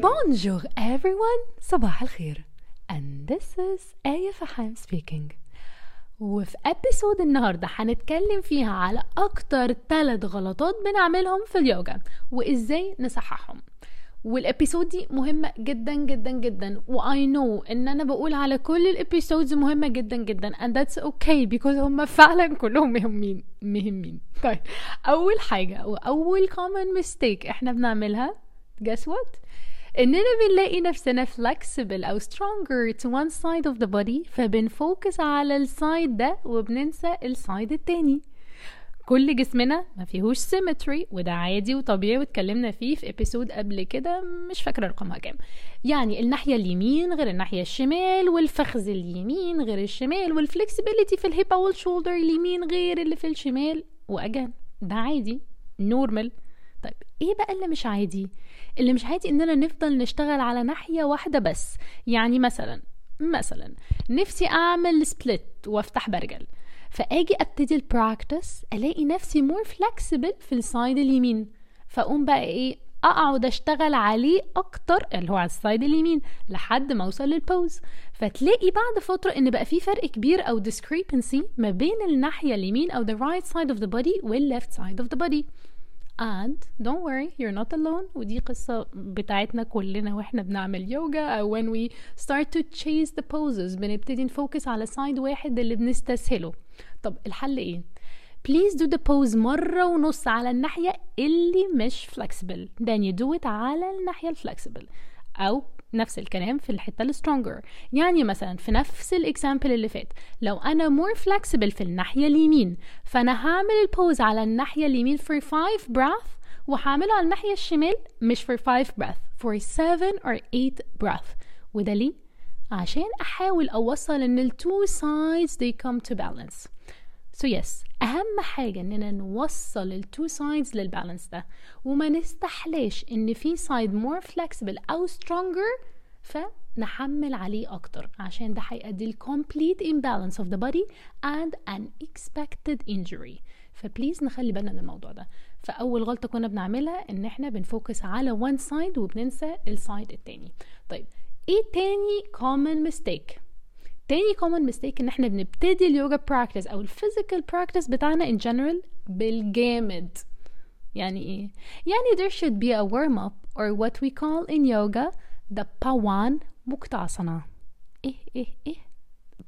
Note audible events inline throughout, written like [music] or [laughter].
Bonjour everyone. صباح الخير. And this is آية فحام speaking. وفي episode النهارده هنتكلم فيها على أكتر ثلاث غلطات بنعملهم في اليوجا وإزاي نصححهم. وال episode دي مهمة جدا جدا جدا. و I know إن أنا بقول على كل ال episodes مهمة جدا جدا. And that's okay because هم فعلا كلهم مهمين مهمين. طيب أول حاجة واول common mistake إحنا بنعملها guess what إننا بنلاقي نفسنا flexible أو stronger to one side of the body فب focus على ال side ده وبننسى ال side التاني. كل جسمنا ما فيهوش symmetry وده عادي وطبيعي واتكلمنا فيه في episode قبل كده مش فاكرة رقمها كام. يعني الناحية اليمين غير الناحية الشمال والفخذ اليمين غير الشمال وال flexibility في الهيب وال shoulder اليمين غير اللي في الشمال. واجان ده عادي normal طيب إيه بقى اللي مش عادي؟ اللي مش عادي إننا نفضل نشتغل على ناحية واحدة بس. يعني مثلا مثلا نفسي أعمل split وأفتح برجل. فآجي أبتدي ال practice ألاقي نفسي more flexible في ال side اليمين. فأقوم بقى إيه أقعد أشتغل عليه أكتر اللي هو على ال side اليمين لحد ما أوصل لل pose فتلاقي بعد فترة إن بقى في فرق كبير أو discrepancy ما بين الناحية اليمين أو the right side of the body وال left side of the body. And don't worry you're not alone. ودي قصة بتاعتنا كلنا وإحنا بنعمل يوجا أو when we start to chase the poses بنبتدي ن focus على side واحد اللي بنستسهله. طب الحل إيه؟ Please do the pose مرة ونص على الناحية اللي مش flexible. Then you do it على الناحية ال flexible أو نفس الكلام في الحتة ال stronger يعني مثلا في نفس ال example اللي فات لو أنا more flexible في الناحية اليمين فأنا هعمل البوز على الناحية اليمين for 5 breath وهعمله على الناحية الشمال مش for 5 breath for 7 or 8 breath. وده ليه؟ عشان أحاول أوصل إن ال two sides they come to balance. So yes أهم حاجة إننا نوصل ال two sides للبالانس ده. وما نستحلاش إن في side more flexible أو stronger فنحمل عليه أكتر عشان ده هيؤدي ل complete imbalance of the body and an expected injury. ف please نخلي بالنا من الموضوع ده. فأول غلطة كنا بنعملها إن إحنا بن focus على one side وبننسى ال side التاني. طيب إيه تاني common mistake تاني common mistake ان إحنا بنبتدي اليوجا practice أو ال physical practice بتاعنا in general بالجامد يعني إيه؟ يعني there should be a warm up or what we call in yoga the pawan muktasana إيه إيه إيه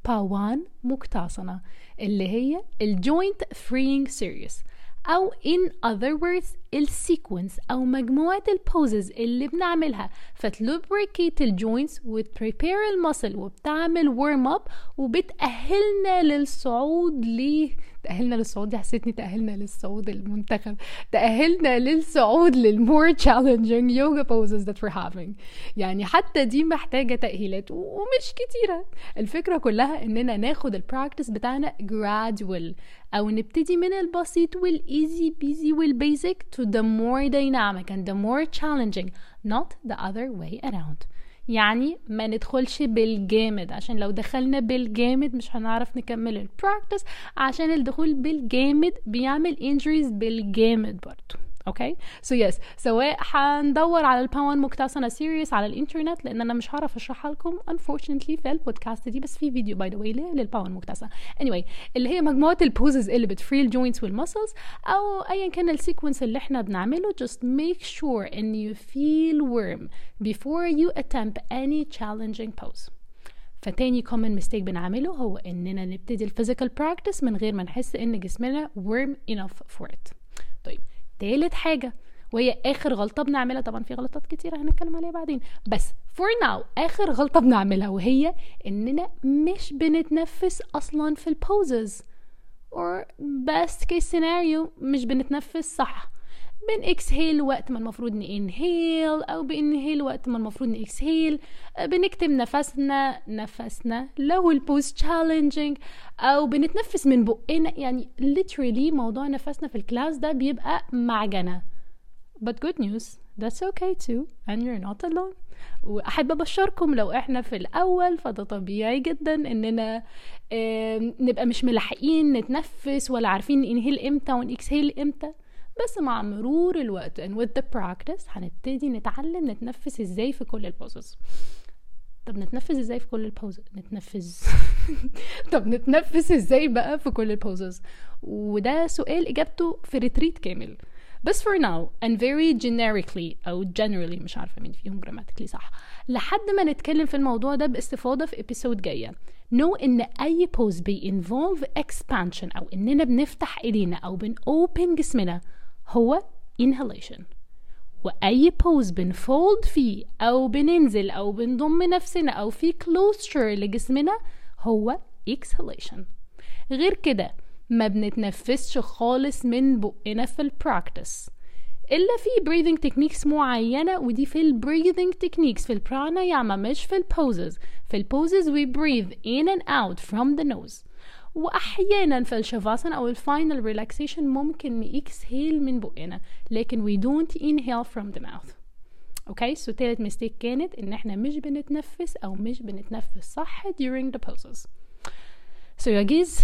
pawan muktasana اللي هي ال joint freeing series أو in other words ال sequence أو مجموعة ال poses اللي بنعملها. فتلوبريكيت الجوينتس وتبريبير المسل وبتعمل warm up وبتأهلنا للصعود ليه تأهلنا للصعود دي حسيتني تأهلنا للصعود المنتخب. تأهلنا للصعود لل more challenging yoga poses that we're having. يعني حتى دي محتاجة تأهيلات ومش كتيرة. الفكرة كلها إننا ناخد ال practice بتاعنا gradual أو نبتدي من البسيط وال easy peasy وال basic to the more dynamic and the more challenging not the other way around. يعني ما ندخلش بالجامد عشان لو دخلنا بالجامد مش هنعرف نكمل ال practice عشان الدخول بالجامد بيعمل injuries بالجامد برضو. okay so yes سواء هندور على ال pawan muktasana series على الإنترنت لأن أنا مش هعرف اشرحها لكم unfortunately في البودكاست دي. بس في فيديو by the way لل pawan muktasana anyway اللي هي مجموعة ال poses اللي بت free ال joints وال muscles أو ايا كان ال sequence اللي إحنا بنعمله just make sure إن you feel warm before you attempt any challenging pose. فتاني common mistake بنعمله هو إننا نبتدي ال physical practice من غير ما نحس إن جسمنا warm enough for it. طيب. تالت حاجة وهي آخر غلطة بنعملها. طبعا في غلطات كتيرة هنتكلم عليها بعدين. بس for now آخر غلطة بنعملها وهي إننا مش بنتنفس أصلا في ال poses or best case scenario مش بنتنفس صح. بن exhale وقت ما المفروض ن inhale أو ب inhale وقت ما المفروض ن exhale بنكتم نفسنا نفسنا لو ال pose challenging أو بنتنفس من بقنا. يعني literally موضوع نفسنا في ال class ده بيبقى معجنة. But good news that's okay too and you're not alone. وأحب أبشركم لو إحنا في الأول فده طبيعي جدا إننا نبقى مش ملاحقين نتنفس ولا عارفين ن inhale إمتى ون exhale إمتى. بس مع مرور الوقت. And with the practice هنبتدي نتعلم نتنفس إزاي في كل ال poses طب نتنفس إزاي في كل ال pose نتنفس. [laughs] طب نتنفس إزاي بقى في كل ال poses وده سؤال إجابته في retreat كامل. بس for now and very generically أو generally مش عارفة مين فيهم grammatically صح. لحد ما نتكلم في الموضوع ده باستفاضة في episode جاية. Know إن أي pose بي involve expansion أو إننا بنفتح إيدينا أو بن open جسمنا هو inhalation. وأي pose بن fold فيه أو بننزل أو بنضم نفسنا أو في closure لجسمنا هو exhalation. غير كده ما بنتنفسش خالص من بقنا في ال practice إلا في breathing techniques معينة ودي في ال breathing techniques في ال pranayama مش في ال poses في ال poses we breathe in and out from the nose. وأحيانا في ال shavasana أو ال final relaxation ممكن ن exhale من بقنا لكن we don't inhale from the mouth أوكي سو تالت ميستيك كانت ان إحنا مش بنتنفس أو مش بنتنفس صح during the poses so you guys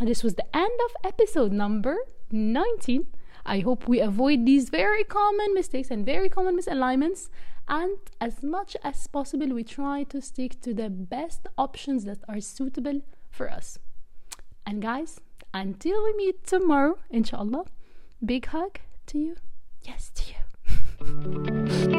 this was the end of episode number 19 I hope we avoid these very common mistakes and very common misalignments and as much as possible we try to stick to the best options that are suitable for us and guys until we meet tomorrow inshallah big hug to you. Yes to you [laughs]